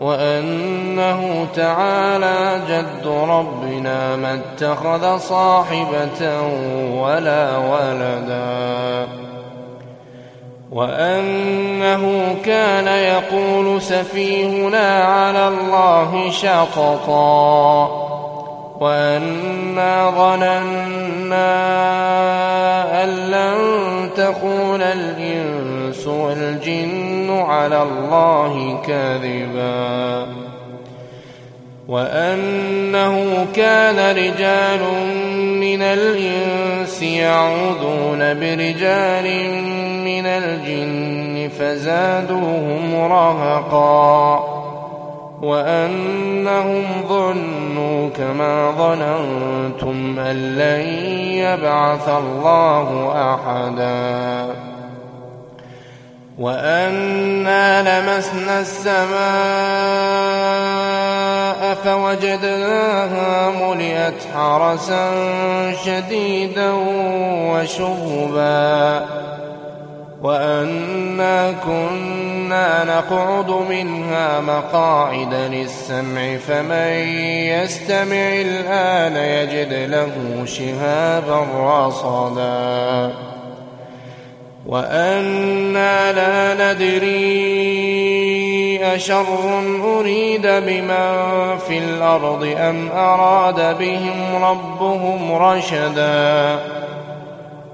وأنه تعالى جد ربنا ما اتخذ صاحبة ولا ولدا. وأنه كان يقول سفيهنا على الله شططا وأنا ظننا أن لن تكون الإنس والجن على الله كاذبا وأنه كان رجال من الإنس يعوذون برجال من الجن فزادوهم رهقا وأنهم ظنوا كما ظننتم أن لن يبعث الله أحدا. وأنا لمسنا السماء فوجدناها ملئت حرسا شديدا وشهبا وأنا كنا نقعد منها مقاعد للسمع فمن يستمع الآن يجد له شهابا رصدا وأنا لا ندري أشر أريد بمن في الأرض أم أراد بهم ربهم رشدا.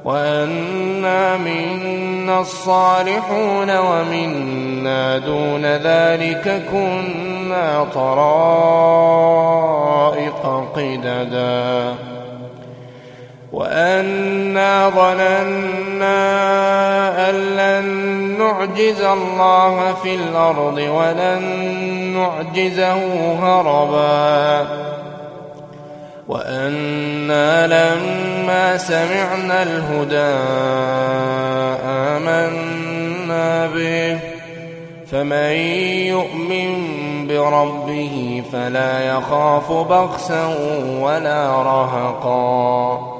وأنا منا الصالحون ومنا دون ذلك كنا طرائق قددا وأنا ظننا أن لن نعجز الله في الأرض ولن نعجزه هربا وأنا لما سمعنا الهدى آمنا به. فمن يؤمن بربه فلا يخاف بخسا ولا رهقا.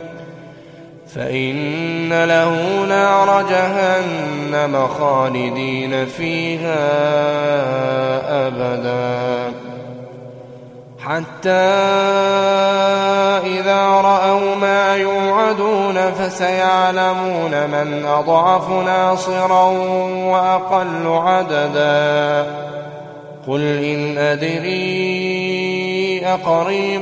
فإن له نار جهنم خالدين فيها أبدا. حتى إذا رأوا ما يوعدون فسيعلمون من أضعف ناصرا وأقل عددا. قل إن أدري أقريب